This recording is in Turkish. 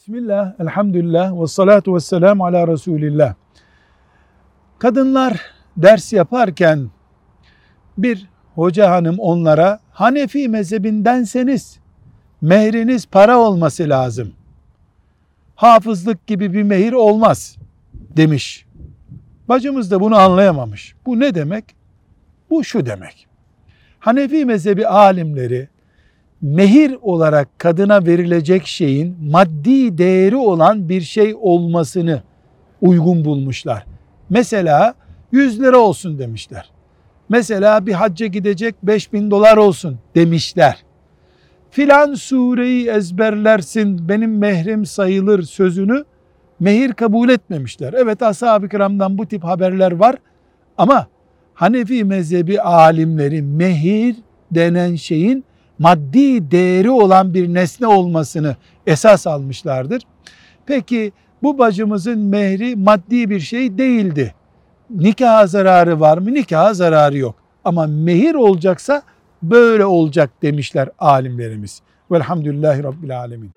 Bismillah, elhamdülillah ve salatu ve selamu ala Resulillah. Kadınlar ders yaparken bir hoca hanım onlara Hanefi mezhebindenseniz mehriniz para olması lazım. Hafızlık gibi bir mehir olmaz demiş. Bacımız da bunu anlayamamış. Bu ne demek? Bu şu demek. Hanefi mezhebi alimleri mehir olarak kadına verilecek şeyin maddi değeri olan bir şey olmasını uygun bulmuşlar. Mesela 100 lira olsun demişler. Mesela bir hacca gidecek 5000 dolar olsun demişler. Filan sureyi ezberlersin benim mehrim sayılır sözünü mehir kabul etmemişler. Evet ashab-ı kiramdan bu tip haberler var ama Hanefi mezhebi alimleri mehir denen şeyin maddi değeri olan bir nesne olmasını esas almışlardır. Peki bu bacımızın mehri maddi bir şey değildi. Nikah zararı var mı? Nikah zararı yok. Ama mehir olacaksa böyle olacak demişler alimlerimiz. Velhamdülillahi Rabbil Alemin.